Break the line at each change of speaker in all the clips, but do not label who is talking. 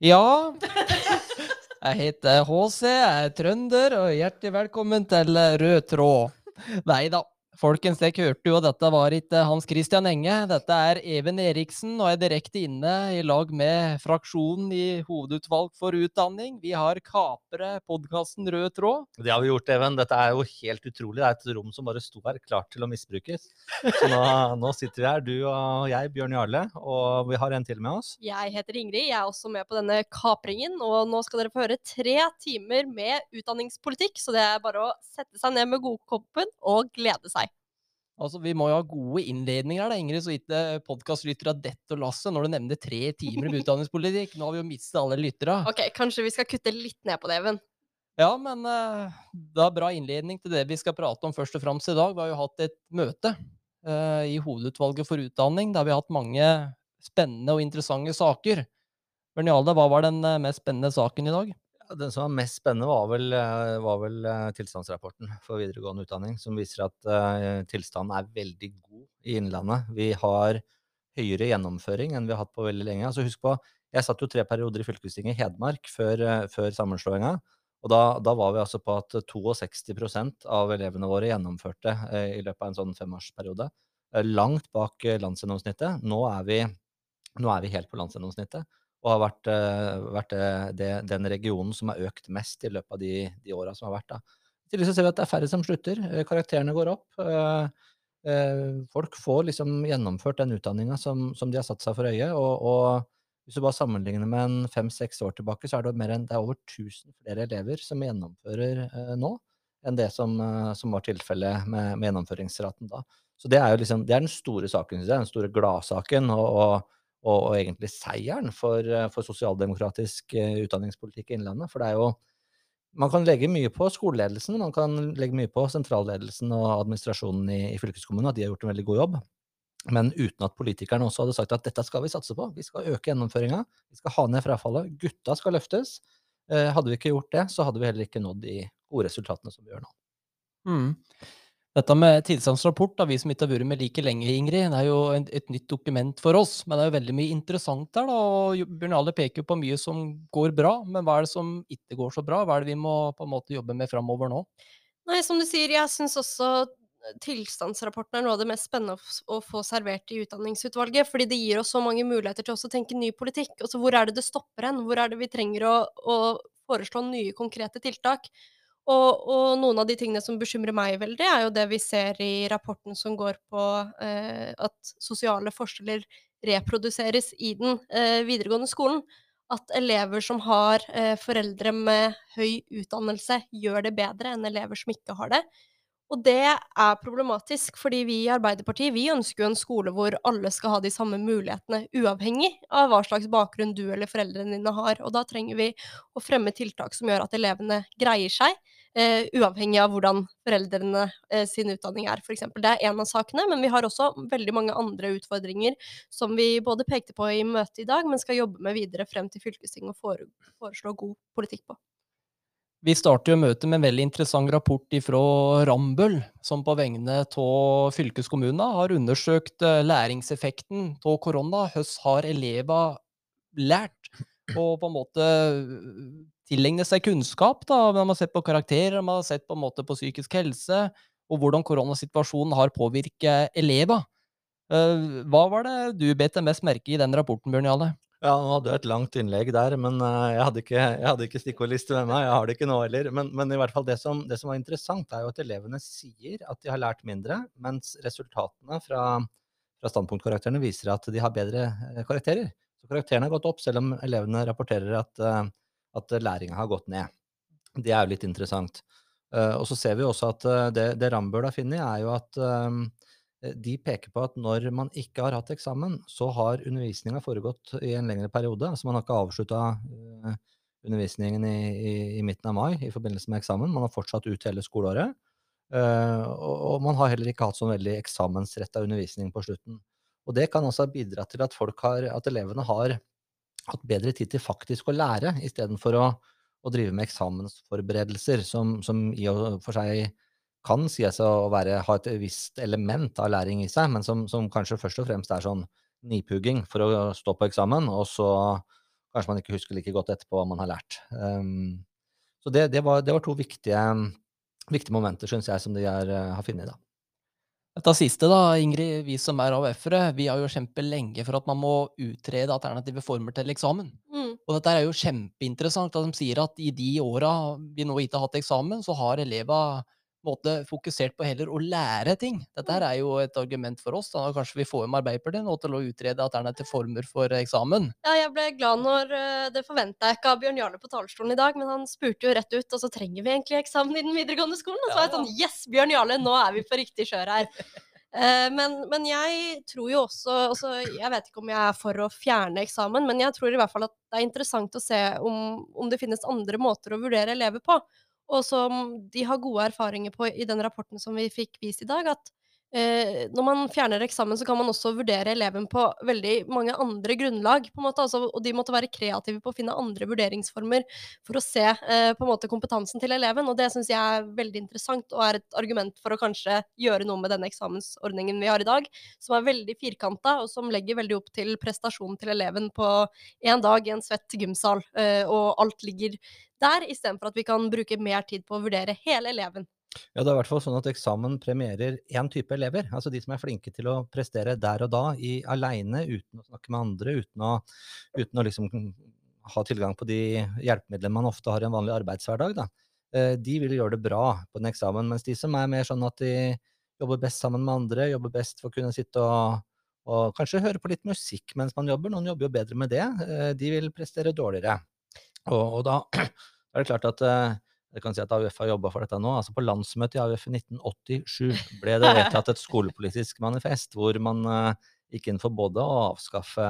Ja, jeg heter HC, jeg er trønder, og hjertelig velkommen til Rød tråd. Nei da, Folkens, dere hørte jo at dette var ikke Hans Christian Enge. Dette er Even Eriksen, og er direkte inne i lag med fraksjonen i Hovedutvalg for utdanning. Vi har kapere podkasten Rød tråd.
Det har vi gjort, Even. Dette er jo helt utrolig. Det er et rom som bare sto her, klart til å misbrukes. Så nå, nå sitter vi her, du og jeg, Bjørn Jarle, og vi har en til med oss.
Jeg heter Ingrid, jeg er også med på denne kapringen. Og nå skal dere få høre tre timer med utdanningspolitikk, så det er bare å sette seg ned med godkoppen og glede seg.
Altså, Vi må jo ha gode innledninger her, da, Ingrid, så ikke podkastlyttere detter lasset når du nevner tre timer med utdanningspolitikk. Nå har vi jo mistet alle lyttere.
Ok, Kanskje vi skal kutte litt ned på det, Even?
Ja, men uh, det er bra innledning til det vi skal prate om først og fremst i dag. Vi har jo hatt et møte uh, i Hovedutvalget for utdanning der vi har hatt mange spennende og interessante saker. Bernjalde, hva var den uh, mest spennende saken i dag?
Den som var mest spennende, var vel, eh, var vel uh, tilstandsrapporten for videregående utdanning, som viser at uh, tilstanden er veldig god i Innlandet. Vi har høyere gjennomføring enn vi har hatt på veldig lenge. Altså husk på, Jeg satt jo tre perioder i fylkestinget i Hedmark før, uh, før sammenslåinga. Og da, da, var vi altså på at 62% av elevene våre gjennomførte i løpet av en sånn femårsperiode. langt bak landsgjennomsnittet. Nå nå er vi helt på landsgjennomsnittet og har vært, eh, vært det, det, den regionen som har økt mest i løpet av de, de åra som har vært. da. I tillegg ser vi at det er færre som slutter. Eh, karakterene går opp. Folk får liksom gjennomført den utdanninga som, som, de har satt seg for øye. Og, og hvis du bare sammenligner med en fem-seks år tilbake, så er det, mer enn, det er over 1000 flere elever som gjennomfører eh, nå, enn det som, som var tilfellet med, med, gjennomføringsraten da. Så det er jo liksom, det er den store saken, den store gladsaken. og, og og, og egentlig seieren for, eh, for sosialdemokratisk uh, utdanningspolitikk i Innlandet. For det er jo Man kan legge mye på skoleledelsen, man kan legge mye på sentralledelsen og administrasjonen i, i fylkeskommunen, at de har gjort en veldig god jobb. Men uten at politikerne også hadde sagt at dette skal vi satse på. Vi skal øke gjennomføringa. Vi skal ha ned frafallet. Gutta skal løftes. Eh, hadde vi ikke gjort det, så hadde vi heller ikke nådd de gode resultatene som vi gjør nå.
Mm. Dette med tilstandsrapport, da, vi som ikke har vært med like lenge, Ingrid, det er jo et, et, nytt dokument for oss. Men det er jo veldig mye interessant der. og Bjørn Jarle peker jo på mye som går bra. Men hva er det som ikke går så bra? Hva er det vi må på en måte jobbe med framover nå?
Nei, som du sier, jeg syns også tilstandsrapporten er noe av det mest spennende å få servert i utdanningsutvalget. Fordi det gir oss så mange muligheter til å tenke ny politikk. Også hvor er det det stopper hen? Hvor er det vi trenger å, å foreslå nye, konkrete tiltak? Og, og, noen av de tingene som bekymrer meg veldig, er jo det vi ser i rapporten som går på eh, at sosiale forskjeller reproduseres i den eh, videregående skolen. At elever som har eh, foreldre med høy utdannelse, gjør det bedre enn elever som ikke har det. Og det er problematisk, fordi vi i Arbeiderpartiet vi ønsker jo en skole hvor alle skal ha de samme mulighetene, uavhengig av hva slags bakgrunn du eller foreldrene dine har. Og da trenger vi å fremme tiltak som gjør at elevene greier seg, eh, uavhengig av hvordan foreldrene eh, sin utdanning er, f.eks. Det er én av sakene, men vi har også veldig mange andre utfordringer som vi både pekte på i møtet i dag, men skal jobbe med videre frem til fylkestinget og foreslå god politikk på.
Vi starter jo møtet med en veldig interessant rapport fra Rambøll, som på vegne av fylkeskommunen har undersøkt eh, læringseffekten av korona. Hvordan har elever lært? å på en måte eh, tilegne seg kunnskap. da, Man har sett på karakterer, man har sett på en måte på psykisk helse, og hvordan koronasituasjonen har påvirket elever. Eh, hva var det du bet deg mest merke i den rapporten, Bjørn Jale?
Ja, nå hadde jeg et langt innlegg der, men uh, jeg hadde ikke, jeg hadde ikke stikkordliste med meg. Jeg har det ikke nå heller. Men, men, i hvert fall det som, det som, var interessant, er jo at elevene sier at de har lært mindre, mens resultatene fra, fra standpunktkarakterene viser at de har bedre uh, karakterer. Så karakterene har gått opp, selv om elevene rapporterer at, uh, at læringa har gått ned. Det er jo litt interessant. og så ser vi også at det, det Rambøll har funnet, er jo at Eh, de peker på at når man ikke har hatt eksamen, så har undervisninga foregått i en lengre periode. Altså man har ikke avslutta uh, undervisningen i, i, i, midten av mai i forbindelse med eksamen. Man har fortsatt ut hele skoleåret. Og, og, man har heller ikke hatt sånn veldig eksamensretta undervisning på slutten. Og det kan også bidra til at, har, at elevene har hatt bedre tid til faktisk å lære, istedenfor å, å drive med eksamensforberedelser, som, som i og for seg kan sies å være, ha et visst element av læring i seg, men som, som, kanskje først og fremst er sånn nipugging for å stå på eksamen, og så kanskje man ikke husker like godt etterpå hva man har lært. Um, så det, det, var, det, var, to viktige, viktige momenter, syns jeg, som de er, har funnet. da.
Dette siste, da, Ingrid, vi som er AUF-ere, vi har jo kjempet lenge for at man må utrede alternative former til eksamen. Mm. Og dette er jo kjempeinteressant, at de sier at i de åra vi nå ikke har hatt eksamen, så har elevene måte fokusert på heller å lære ting. Dette her mm. er jo et argument for oss. da Kanskje vi får med Arbeiderpartiet nå til å utrede alternative former for eksamen.
Ja, jeg ble glad når eh, Det forventa jeg ikke av Bjørn Jarle på talerstolen i dag, men han spurte jo rett ut og så trenger vi egentlig eksamen i den videregående skolen. Og så var jeg sånn Yes, Bjørn Jarle, nå er vi på riktig kjør her. Eh, men, men, jeg tror jo også altså Jeg vet ikke om jeg er for å fjerne eksamen, men jeg tror i hvert fall at det er interessant å se om, om det finnes andre måter å vurdere elever på og som de har gode erfaringer på i den rapporten som vi fikk vist i dag, at eh, når man fjerner eksamen, så kan man også vurdere eleven på veldig mange andre grunnlag. på en måte, altså, og de måtte være kreative på å finne andre vurderingsformer for å se eh, på en måte kompetansen til eleven. og Det syns jeg er veldig interessant, og er et argument for å kanskje gjøre noe med denne eksamensordningen vi har i dag, som er veldig firkanta, og som legger veldig opp til prestasjonen til eleven på én dag i en svett gymsal, eh, og alt ligger der, istedenfor at vi kan bruke mer tid på å vurdere hele eleven.
Ja, det er i hvert fall sånn at eksamen premierer én type elever. Altså de som er flinke til å prestere der og da, i alene, uten å snakke med andre, uten å, uten å liksom ha tilgang på de hjelpemidlene man ofte har i en vanlig arbeidshverdag. Da. Eh, de vil gjøre det bra på en eksamen, mens de som er mer sånn at de jobber best sammen med andre, jobber best for å kunne sitte og, og kanskje høre på litt musikk mens man jobber, noen jobber jo bedre med det, eh, de vil prestere dårligere. Og, og da er det klart at eh, jeg kan si at AUF har jobba for dette nå. altså På landsmøtet i AUF i 1987 ble det vedtatt et skolepolitisk manifest hvor man uh, gikk inn for både å avskaffe,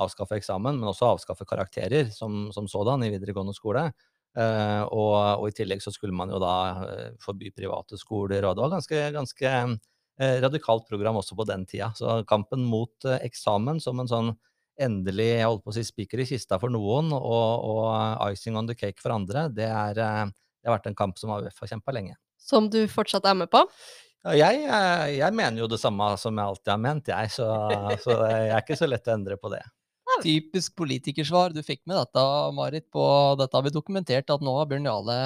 avskaffe, eksamen, men også avskaffe karakterer som, som sådan i videregående skole. Uh, og, og, i tillegg så skulle man jo da uh, forby private skoler, og det var ganske, ganske radikalt program også på den tida. Så kampen mot eksamen som en sånn endelig jeg holdt på å si spiker i kista for noen og, og icing on the cake for andre, det, er, eh, det, har vært en kamp som AUF har kjempa lenge.
Som du fortsatt er med på?
Ja, jeg, eh, jeg, mener jo det samme som jeg alltid har ment, jeg. Så, så jeg er ikke så lett å endre på det.
Typisk politikersvar. Du fikk med dette, Marit. På dette har vi dokumentert at nå har Bjørn Jale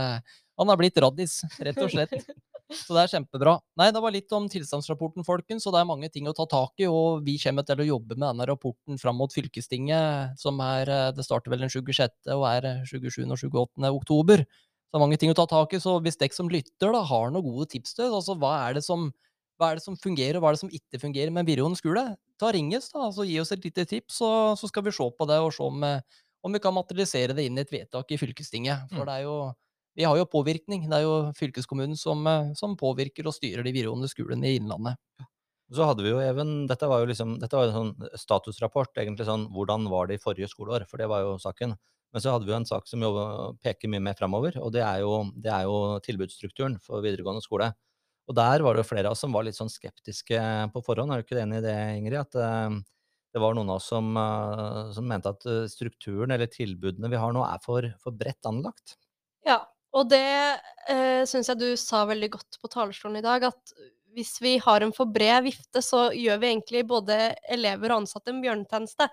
Han har blitt raddis, rett og slett. Så det er kjempebra. Nei, det var litt om tilstandsrapporten, folkens. Og det er mange ting å ta tak i. Og vi kommer til å jobbe med denne rapporten fram mot fylkestinget, som er eh, Det starter vel den 26. og er 27. og 28. oktober. Så det er mange ting å ta tak i. Så hvis dere som lytter da, har noen gode tips til altså hva er det som hva er det som fungerer, og hva er det som ikke fungerer med videregående skole? Ta ringes, da, altså gi oss et lite tips, og så skal vi se på det og se om, eh, om vi kan materialisere det inn i et vedtak i fylkestinget. For mm. det er jo vi har jo påvirkning. Det er jo fylkeskommunen som, eh, som påvirker og styrer de videregående skolene i Innlandet.
Så hadde vi jo even, Dette var jo liksom, dette var en sånn statusrapport, egentlig sånn hvordan var det i forrige skoleår, for det var jo saken. Men så hadde vi jo en sak som jo peker mye mer framover, og det er, jo, det er jo tilbudsstrukturen for videregående skole. Og der var det jo flere av oss som var litt sånn skeptiske på forhånd. Er du ikke enig i det, Ingrid? At uh, det var noen av oss som, som, mente at strukturen eller tilbudene vi har nå, er for, for bredt anlagt?
Ja, og det eh, syns jeg du sa veldig godt på talerstolen i dag, at hvis vi har en for bred vifte, så gjør vi egentlig både elever og ansatte en bjørnetjeneste.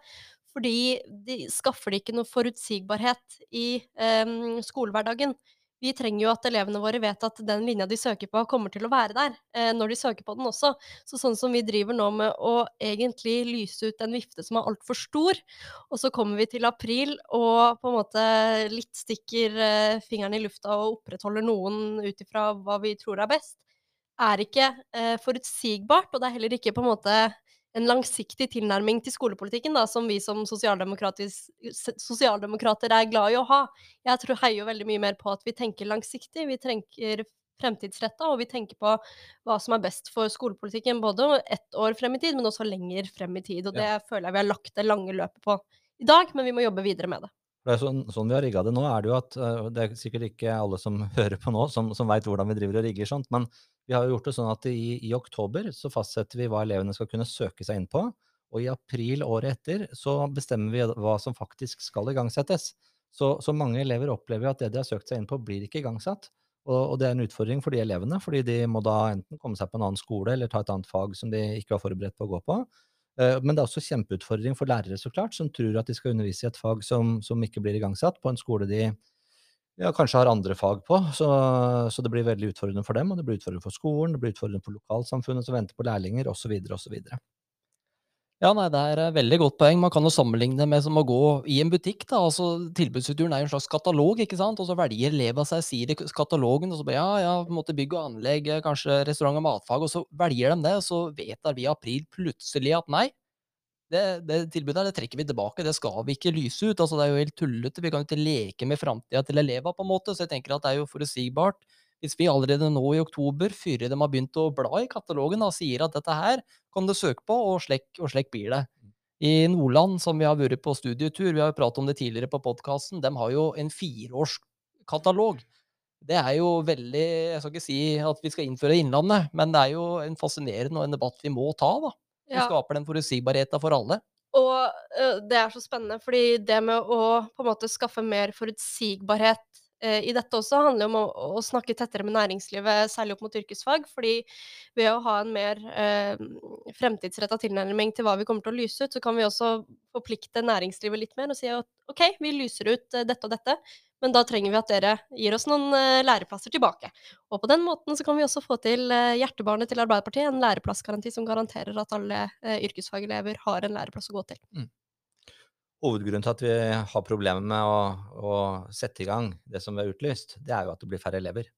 Fordi de skaffer de ikke noe forutsigbarhet i eh, skolehverdagen vi trenger jo at elevene våre vet at den linja de søker på, kommer til å være der eh, når de søker på den også. Så sånn som vi driver nå med å egentlig lyse ut en vifte som er altfor stor, og så kommer vi til april og på en måte litt stikker eh, fingeren i lufta og opprettholder noen ut ifra hva vi tror er best, er ikke eh, forutsigbart, og det er heller ikke på en måte en langsiktig tilnærming til skolepolitikken, da, som vi som sosialdemokrater er glad i å ha. Jeg tror heier veldig mye mer på at vi tenker langsiktig, vi tenker fremtidsretta, og vi tenker på hva som er best for skolepolitikken, både ett år frem i tid, men også lenger frem i tid. Og det ja. føler jeg vi har lagt det lange løpet på i dag, men vi må jobbe videre med det.
Det er sånn, sånn, vi har rigga det nå, er det jo at uh, det er sikkert ikke alle som hører på nå, som, som veit hvordan vi driver og rigger sånt, men vi har jo gjort det sånn at i, i, oktober så fastsetter vi hva elevene skal kunne søke seg inn på, og i april året etter så bestemmer vi hva som faktisk skal igangsettes. Så, så mange elever opplever at det de har søkt seg inn på, blir ikke igangsatt. Og, og, det er en utfordring for de elevene, fordi de må da enten komme seg på en annen skole eller ta et annet fag som de ikke var forberedt på å gå på. Eh, Men det er også kjempeutfordring for lærere, så klart, som tror at de skal undervise i et fag som, som ikke blir igangsatt, på en skole de ja, kanskje har andre fag på. Så, så det blir veldig utfordrende for dem, og det blir utfordrende for skolen, det blir utfordrende for lokalsamfunnet som venter på lærlinger, osv., osv.
Ja, nei, det er et veldig godt poeng. Man kan jo sammenligne med som å gå i en butikk. da, altså Tilbudsstrukturen er jo en slags katalog, ikke sant? og så velger elevene seg sider i katalogen. og så bare, ja, ja, på en måte Bygg og anlegg, kanskje restaurant og matfag, og så velger de det. Og så vedtar vi i april plutselig at nei, det, det tilbudet det trekker vi tilbake, det skal vi ikke lyse ut. altså Det er jo helt tullete. Vi kan jo ikke leke med framtida til elever, på en måte. Så jeg tenker at det er jo forutsigbart. Hvis vi allerede nå i oktober, før de har begynt å bla i katalogen, da, sier at dette her kan du søke på, og slekk, og slekk blir det. I Nordland, som vi har vært på studietur, vi har jo pratet om det tidligere på podkasten, de har jo en fireårskatalog. Det er jo veldig Jeg skal ikke si at vi skal innføre Innlandet, men det er jo en fascinerende og en debatt vi må ta, da. Som
Ja.
skaper den forutsigbarheten for alle.
Og det er så spennende, fordi det med å på en måte skaffe mer forutsigbarhet i dette også handler om å, å snakke tettere med næringslivet, særlig opp mot yrkesfag. fordi ved å ha en mer eh, fremtidsretta tilnærming til hva vi kommer til å lyse ut, så kan vi også forplikte næringslivet litt mer og si at OK, vi lyser ut eh, dette og dette, men da trenger vi at dere gir oss noen eh, læreplasser tilbake. Og på den måten så kan vi også få til eh, hjertebarnet til Arbeiderpartiet, en læreplassgaranti som garanterer at alle eh, yrkesfagelever har en læreplass å gå til.
Hovedgrunnen til at vi har problemer med å, å sette i gang det som vi har utlyst, det er jo at det blir færre elever.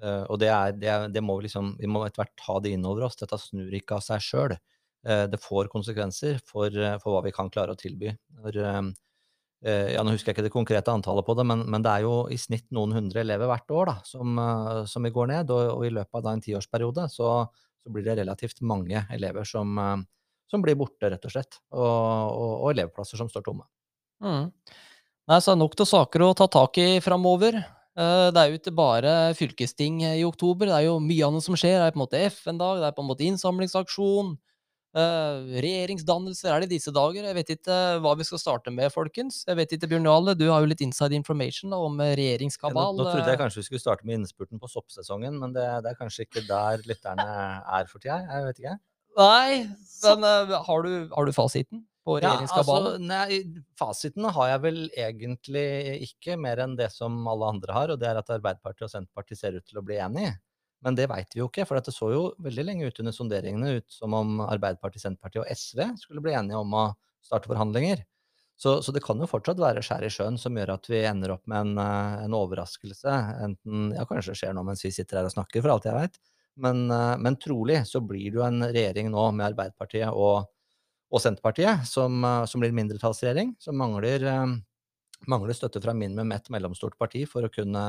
Uh, og det, er, det, er, det må vi liksom Vi må etter hvert ta det inn over oss. Dette snur ikke av seg sjøl. det får konsekvenser for, eh, for hva vi kan klare å tilby. Når, uh, eh, ja, nå husker jeg ikke det konkrete antallet på det, men, men det er jo i snitt noen hundre elever hvert år da, som, eh, som vi går ned. Og, og i løpet av da en tiårsperiode så, så blir det relativt mange elever som, eh, som blir borte, rett og slett. Og, og, og elevplasser som står tomme.
Mm. Nei, så er det nok til saker å ta tak i framover. Eh, Det er jo ikke bare fylkesting i oktober, det er jo mye annet som skjer. Det er på en måte FN-dag, det er på en måte innsamlingsaksjon. eh, regjeringsdannelser er det disse dager. Jeg vet ikke hva vi skal starte med, folkens. Jeg vet ikke, Bjørn Jale, du har jo litt inside information om
regjeringskabal. Nå, nå trodde jeg
eh.
kanskje vi skulle starte med innspurten på soppsesongen, men det, det er kanskje ikke der lytterne er for tida. Jeg vet ikke.
Nei, men uh, har, du, har du fasiten på
Ja, altså, nei, fasiten har jeg vel egentlig ikke, mer enn det som alle andre har, og det er at Arbeiderpartiet og Senterpartiet ser ut til å bli enige. Men det veit vi jo ikke, for det så jo veldig lenge ut under sonderingene ut som om Arbeiderpartiet, Senterpartiet og SV skulle bli enige om å starte forhandlinger. Så, så det kan jo fortsatt være skjær i sjøen som gjør at vi ender opp med en, eh, en overraskelse. Enten Ja, kanskje det skjer noe mens vi sitter her og snakker, for alt jeg veit. Men, eh, men trolig så blir det jo en regjering nå med Arbeiderpartiet og, og Senterpartiet som, eh, som blir en mindretallsregjering, som mangler, eh, mangler støtte fra minimum ett mellomstort parti for å kunne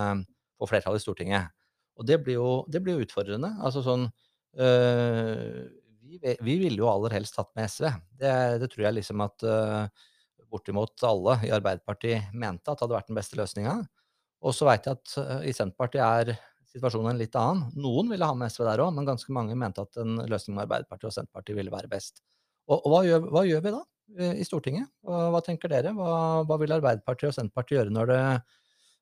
få flertall i Stortinget. Og det blir jo, det blir jo utfordrende. Altså sånn øh, vi, vi ville jo aller helst hatt med SV. Det, det tror jeg liksom at øh, bortimot alle i Arbeiderpartiet mente at hadde vært den beste løsninga. Og så veit jeg at i Senterpartiet er situasjonen en litt annen. Noen ville ha med SV der òg, men ganske mange mente at en løsning med Arbeiderpartiet og Senterpartiet ville være best. Og, og hva, gjør, hva gjør vi da eh, i Stortinget? Hva, hva tenker dere? Hva, hva vil Arbeiderpartiet og Senterpartiet gjøre når det,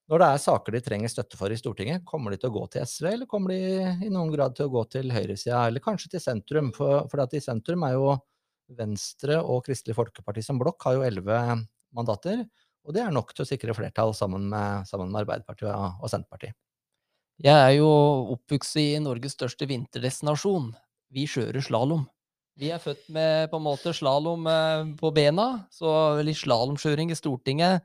når det er saker de trenger støtte for i Stortinget? Kommer de til å gå til SV, eller kommer de i noen grad til å gå til høyresida, eller kanskje til sentrum? For, for i sentrum er jo Venstre og Kristelig Folkeparti som blokk har jo elleve mandater. Og det er nok til å sikre flertall sammen med, sammen med Arbeiderpartiet og Senterpartiet.
Jeg er jo oppvokst i Norges største vinterdestinasjon. Vi kjører slalåm. Vi er født med på en måte slalåm eh, på bena, så litt slalåmkjøring i Stortinget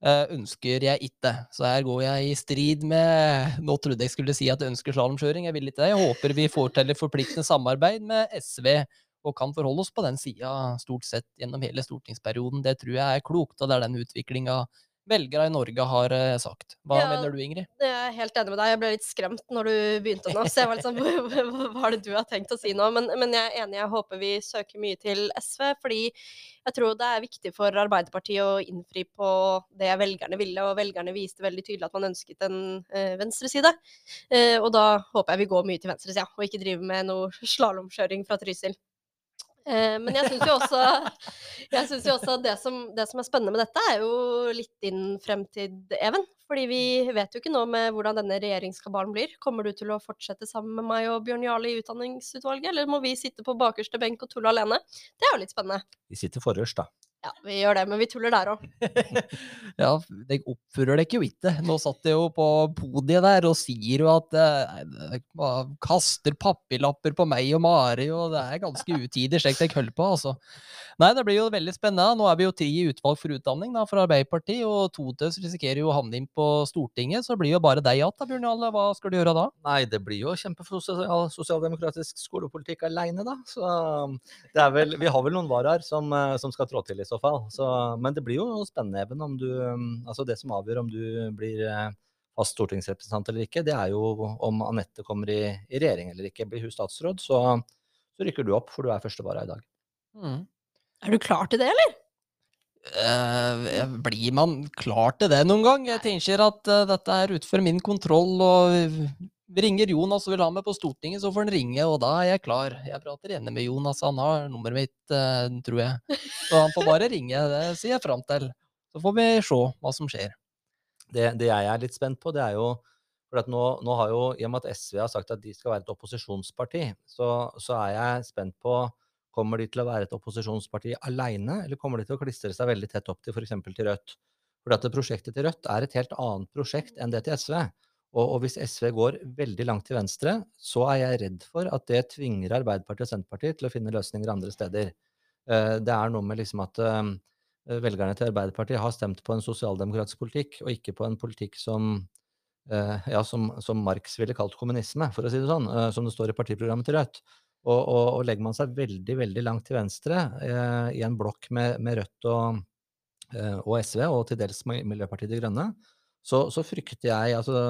eh, ønsker jeg ikke. Så her går jeg i strid med Nå trodde jeg skulle si at jeg ønsker slalåmkjøring, jeg vil ikke det. Jeg håper vi får til et forpliktende samarbeid med SV og kan forholde oss på den sida stort sett gjennom hele stortingsperioden. Det tror jeg er klokt, og det er den utviklinga velgere i Norge har eh, sagt. Hva
Ja,
mener du, Ingrid?
Jeg er helt enig med deg. Jeg ble litt skremt når du begynte nå. Så jeg var litt sånn Hva er det du har tenkt å si nå? Men, men jeg er enig, jeg håper vi søker mye til SV. Fordi jeg tror det er viktig for Arbeiderpartiet å innfri på det velgerne ville. Og velgerne viste veldig tydelig at man ønsket en eh, venstreside. Eh, og da håper jeg vi går mye til venstresida, og ikke driver med noe slalåmkjøring fra Trysil. Eh, men jeg syns jo også, jeg synes jo også det som, det som er spennende med dette, er jo litt din fremtid, Even. Fordi vi vet jo ikke nå med hvordan denne regjeringskabalen blir. Kommer du til å fortsette sammen med meg og Bjørn Jarle i utdanningsutvalget, eller må vi sitte på bakerste benk og tulle alene? Det er jo litt spennende.
Vi sitter forrest, da.
Ja, vi gjør det, men vi tuller der òg.
Ja, dere oppfører dere jo ikke. Nå satt jeg jo på podiet der og sier jo at eh, dere kaster papirlapper på meg og Mari, og det er ganske utidig slik dere holder på, altså. Nei, det blir jo veldig spennende. Nå er vi jo tre i utvalg for utdanning da, fra Arbeiderpartiet, og to til oss risikerer jo å havne inn på Stortinget, så det blir jo bare deg igjen da, Bjørn Jarle. Hva skal du gjøre da?
Nei, det blir jo kjempesosial sosialdemokratisk skolepolitikk aleine, da. Så um, det er vel, vi har vel noen varaer som, eh, som skal trå til i så fall. Så, men det blir jo spennende, Even, om du Altså det som avgjør om du blir eh, fast stortingsrepresentant eller ikke, det er jo om Anette kommer i, i regjering eller ikke. Blir hun statsråd, så, så rykker du opp, for du er førstevara i dag.
Mm.
Er du klar til det, eller?
Uh, blir man klar til det noen gang? Jeg tenker at uh, dette er utenfor min kontroll, og ringer Jonas og vil ha meg på Stortinget, så får han ringe, og da er jeg klar. Jeg prater gjerne med Jonas, han har nummeret mitt, eh, tror jeg. Så han får bare ringe, det sier jeg fram til. Så får vi se hva som skjer.
Det, det jeg er litt spent på, det er jo for nå, nå har jo, I og med at SV har sagt at de skal være et opposisjonsparti, så, så er jeg spent på Kommer de til å være et opposisjonsparti alene, eller kommer de til å klistre seg veldig tett opp til f.eks. til Rødt? For at prosjektet til Rødt er et helt annet prosjekt enn det til SV. Og, og, hvis SV går veldig langt til venstre, så er jeg redd for at det tvinger Arbeiderpartiet og Senterpartiet til å finne løsninger andre steder. Uh, det er noe med liksom at uh, velgerne til Arbeiderpartiet har stemt på en sosialdemokratisk politikk, og ikke på en politikk som, uh, ja, som, som Marx ville kalt kommunisme, for å si det sånn, som det står i partiprogrammet til Rødt. Og, og, og, legger man seg veldig veldig langt til venstre eh, i en blokk med, med Rødt og, eh, og, SV, og til dels Miljøpartiet De Grønne, så, så, frykter jeg altså,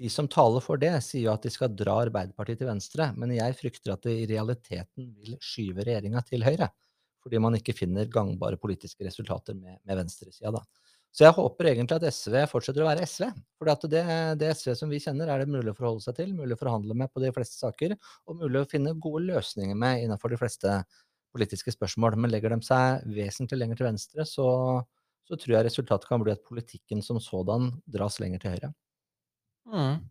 De som taler for det, sier jo at de skal dra Arbeiderpartiet til venstre, men jeg frykter at det i realiteten vil skyve regjeringa til høyre. Fordi man ikke finner gangbare politiske resultater med, med venstresida, da. Så jeg håper egentlig at SV fortsetter å være SV. For det, det, SV som vi kjenner, er det mulig å forholde seg til, mulig å forhandle med på de fleste saker, og mulig å finne gode løsninger med innenfor de fleste politiske spørsmål. Men legger de seg vesentlig lenger til venstre, så, så tror jeg resultatet kan bli at politikken som sådan dras lenger til høyre.
Mm.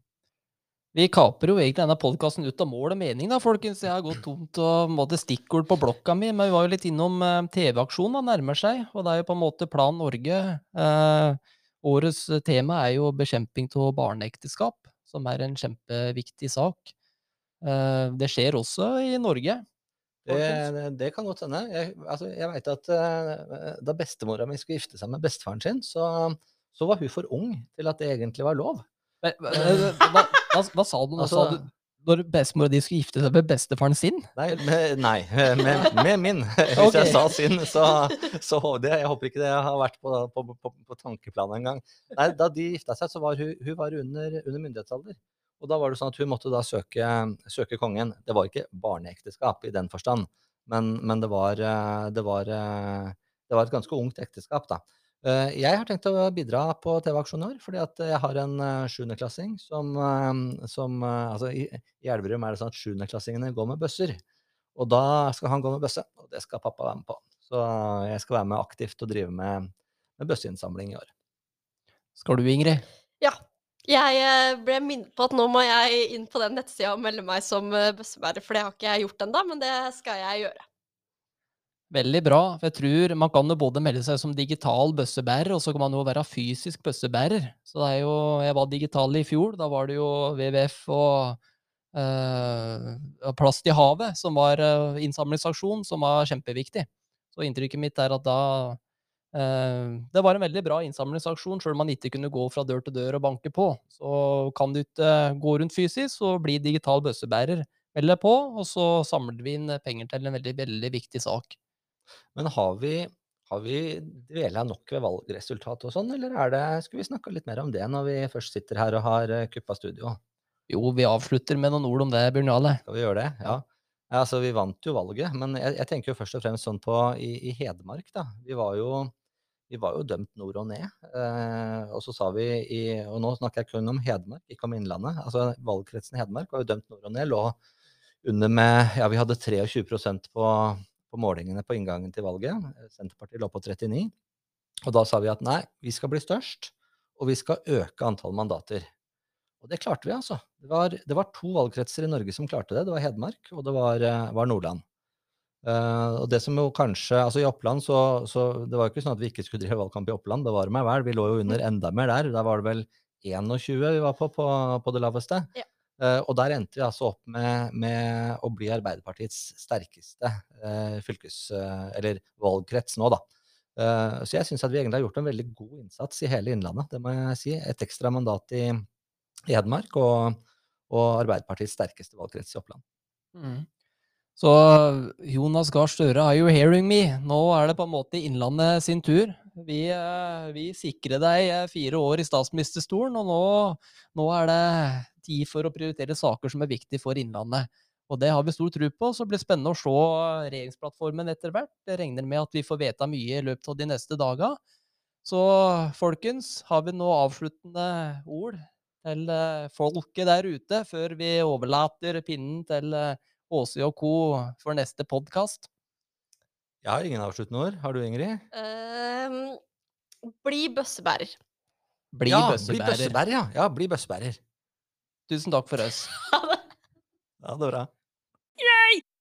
Vi kaper jo egentlig denne podkasten ut av mål og mening, da, folkens. Jeg har gått tomt og måtte stikkord på blokka mi, men vi var jo litt innom eh, TV-aksjonen, nærmer seg. Og det er jo på en måte Plan Norge. Eh, årets tema er jo bekjemping av barneekteskap, som er en kjempeviktig sak. Eh, det skjer også i Norge.
Det, det, kan godt hende. Jeg, altså, jeg veit at uh, da bestemora mi skulle gifte seg med bestefaren sin, så, så var hun for ung til at det egentlig var lov.
Men, hva, hva, hva, sa du? nå? altså, sa du? Når bestemora di skulle gifte seg med bestefaren sin?
Nei, med, nei, med, med min. Hvis okay. jeg sa sin, så, så det, jeg håper ikke det har vært på, på, på, på tankeplanet engang. Da de gifta seg, så var hun, hun var under, under, myndighetsalder. Og da var det sånn at hun måtte da søke, søke kongen. Det var ikke barneekteskap i den forstand, men, men det, var, det, var, det var et ganske ungt ekteskap, da. Eh, jeg har tenkt å bidra på TV-aksjonen i år, fordi at jeg har en eh, sjuendeklassing som, eh, som Altså, i, i Elverum er det sånn at sjuendeklassingene går med bøsser. Og da skal han gå med bøsse, og det skal pappa være med på. Så jeg skal være med aktivt og drive med, med bøsseinnsamling i år.
Skal du, Ingrid?
Ja. Jeg ble minnet på at nå må jeg inn på den nettsida og melde meg som bøssebærer, for det har ikke jeg gjort ennå, men det skal jeg gjøre.
Veldig bra. for jeg tror Man kan jo både melde seg som digital bøssebærer, og så kan man jo være fysisk bøssebærer. Så jo, Jeg var digital i fjor. Da var det jo WWF og øh, Plast i havet som var innsamlingsaksjon, som var kjempeviktig. Så inntrykket mitt er at da Det var en veldig bra innsamlingsaksjon, sjøl om man ikke kunne gå fra dør til dør og banke på. Så kan du ikke gå rundt fysisk, så bli digital bøssebærer. Meld deg på, og så samler vi inn penger til en veldig, veldig viktig sak.
Men har vi, har vi dvela nok ved valgresultatet og sånn, eller er det, skulle vi snakke litt mer om det når vi først sitter her og har eh, kuppa studio?
Jo, vi avslutter med noen ord om det, Bjørn Jale.
Skal vi gjøre det? Ja. ja. Altså, vi vant jo valget, men jeg, jeg, tenker jo først og fremst sånn på i, i Hedmark, da. Vi var jo vi var jo dømt nord og ned. Eh, og så sa vi i Og nå snakker jeg kun om Hedmark, ikke om Innlandet. Altså valgkretsen Hedmark var jo dømt nord og ned. Lå under med Ja, vi hadde 23% på, på målingene på inngangen til valget. Senterpartiet lå på 39. Og da sa vi at nei, vi skal bli størst, og vi skal øke antall mandater. Og det klarte vi, altså. Det var, det var to valgkretser i Norge som klarte det. Det var Hedmark, og det var, eh, var Nordland. Uh, og det som jo kanskje, altså I Oppland så, så Det var jo ikke sånn at vi ikke skulle drive valgkamp i Oppland, bevare meg vel. Vi lå jo under enda mer der. Da var det vel 21 vi var på på, på det laveste.
Ja.
Uh, og der endte vi altså opp med, med å bli Arbeiderpartiets sterkeste uh, fylkes... eller valgkrets nå, da. så jeg syns at vi egentlig har gjort en veldig god innsats i hele Innlandet, det må jeg si. Et ekstra mandat i, i Hedmark og, og Arbeiderpartiets sterkeste valgkrets i Oppland.
Mm. Så Jonas Gahr Støre, are you hearing me? Nå er det på en måte Innlandet sin tur. Vi, eh, vi sikrer deg eh, fire år i statsministerstolen, og nå, nå, er det tid for å prioritere saker som er viktige for Innlandet. Og det har vi stor tro på. Så blir det spennende å se regjeringsplattformen etter hvert. Jeg regner med at vi får vite mye i løpet av de neste dagene. Så folkens, har vi nå avsluttende ord til eh, folket der ute før vi overlater pinnen til Åse og co. for neste podkast?
Jeg har ingen avsluttende ord. Har du, Ingrid?
Uh, bli bøssebærer.
Bli
ja,
bøssebærer.
Bli bøssebærer, ja. ja. Bli bøssebærer.
Tusen takk for oss.
Ha det.
Ja, det bra. bra.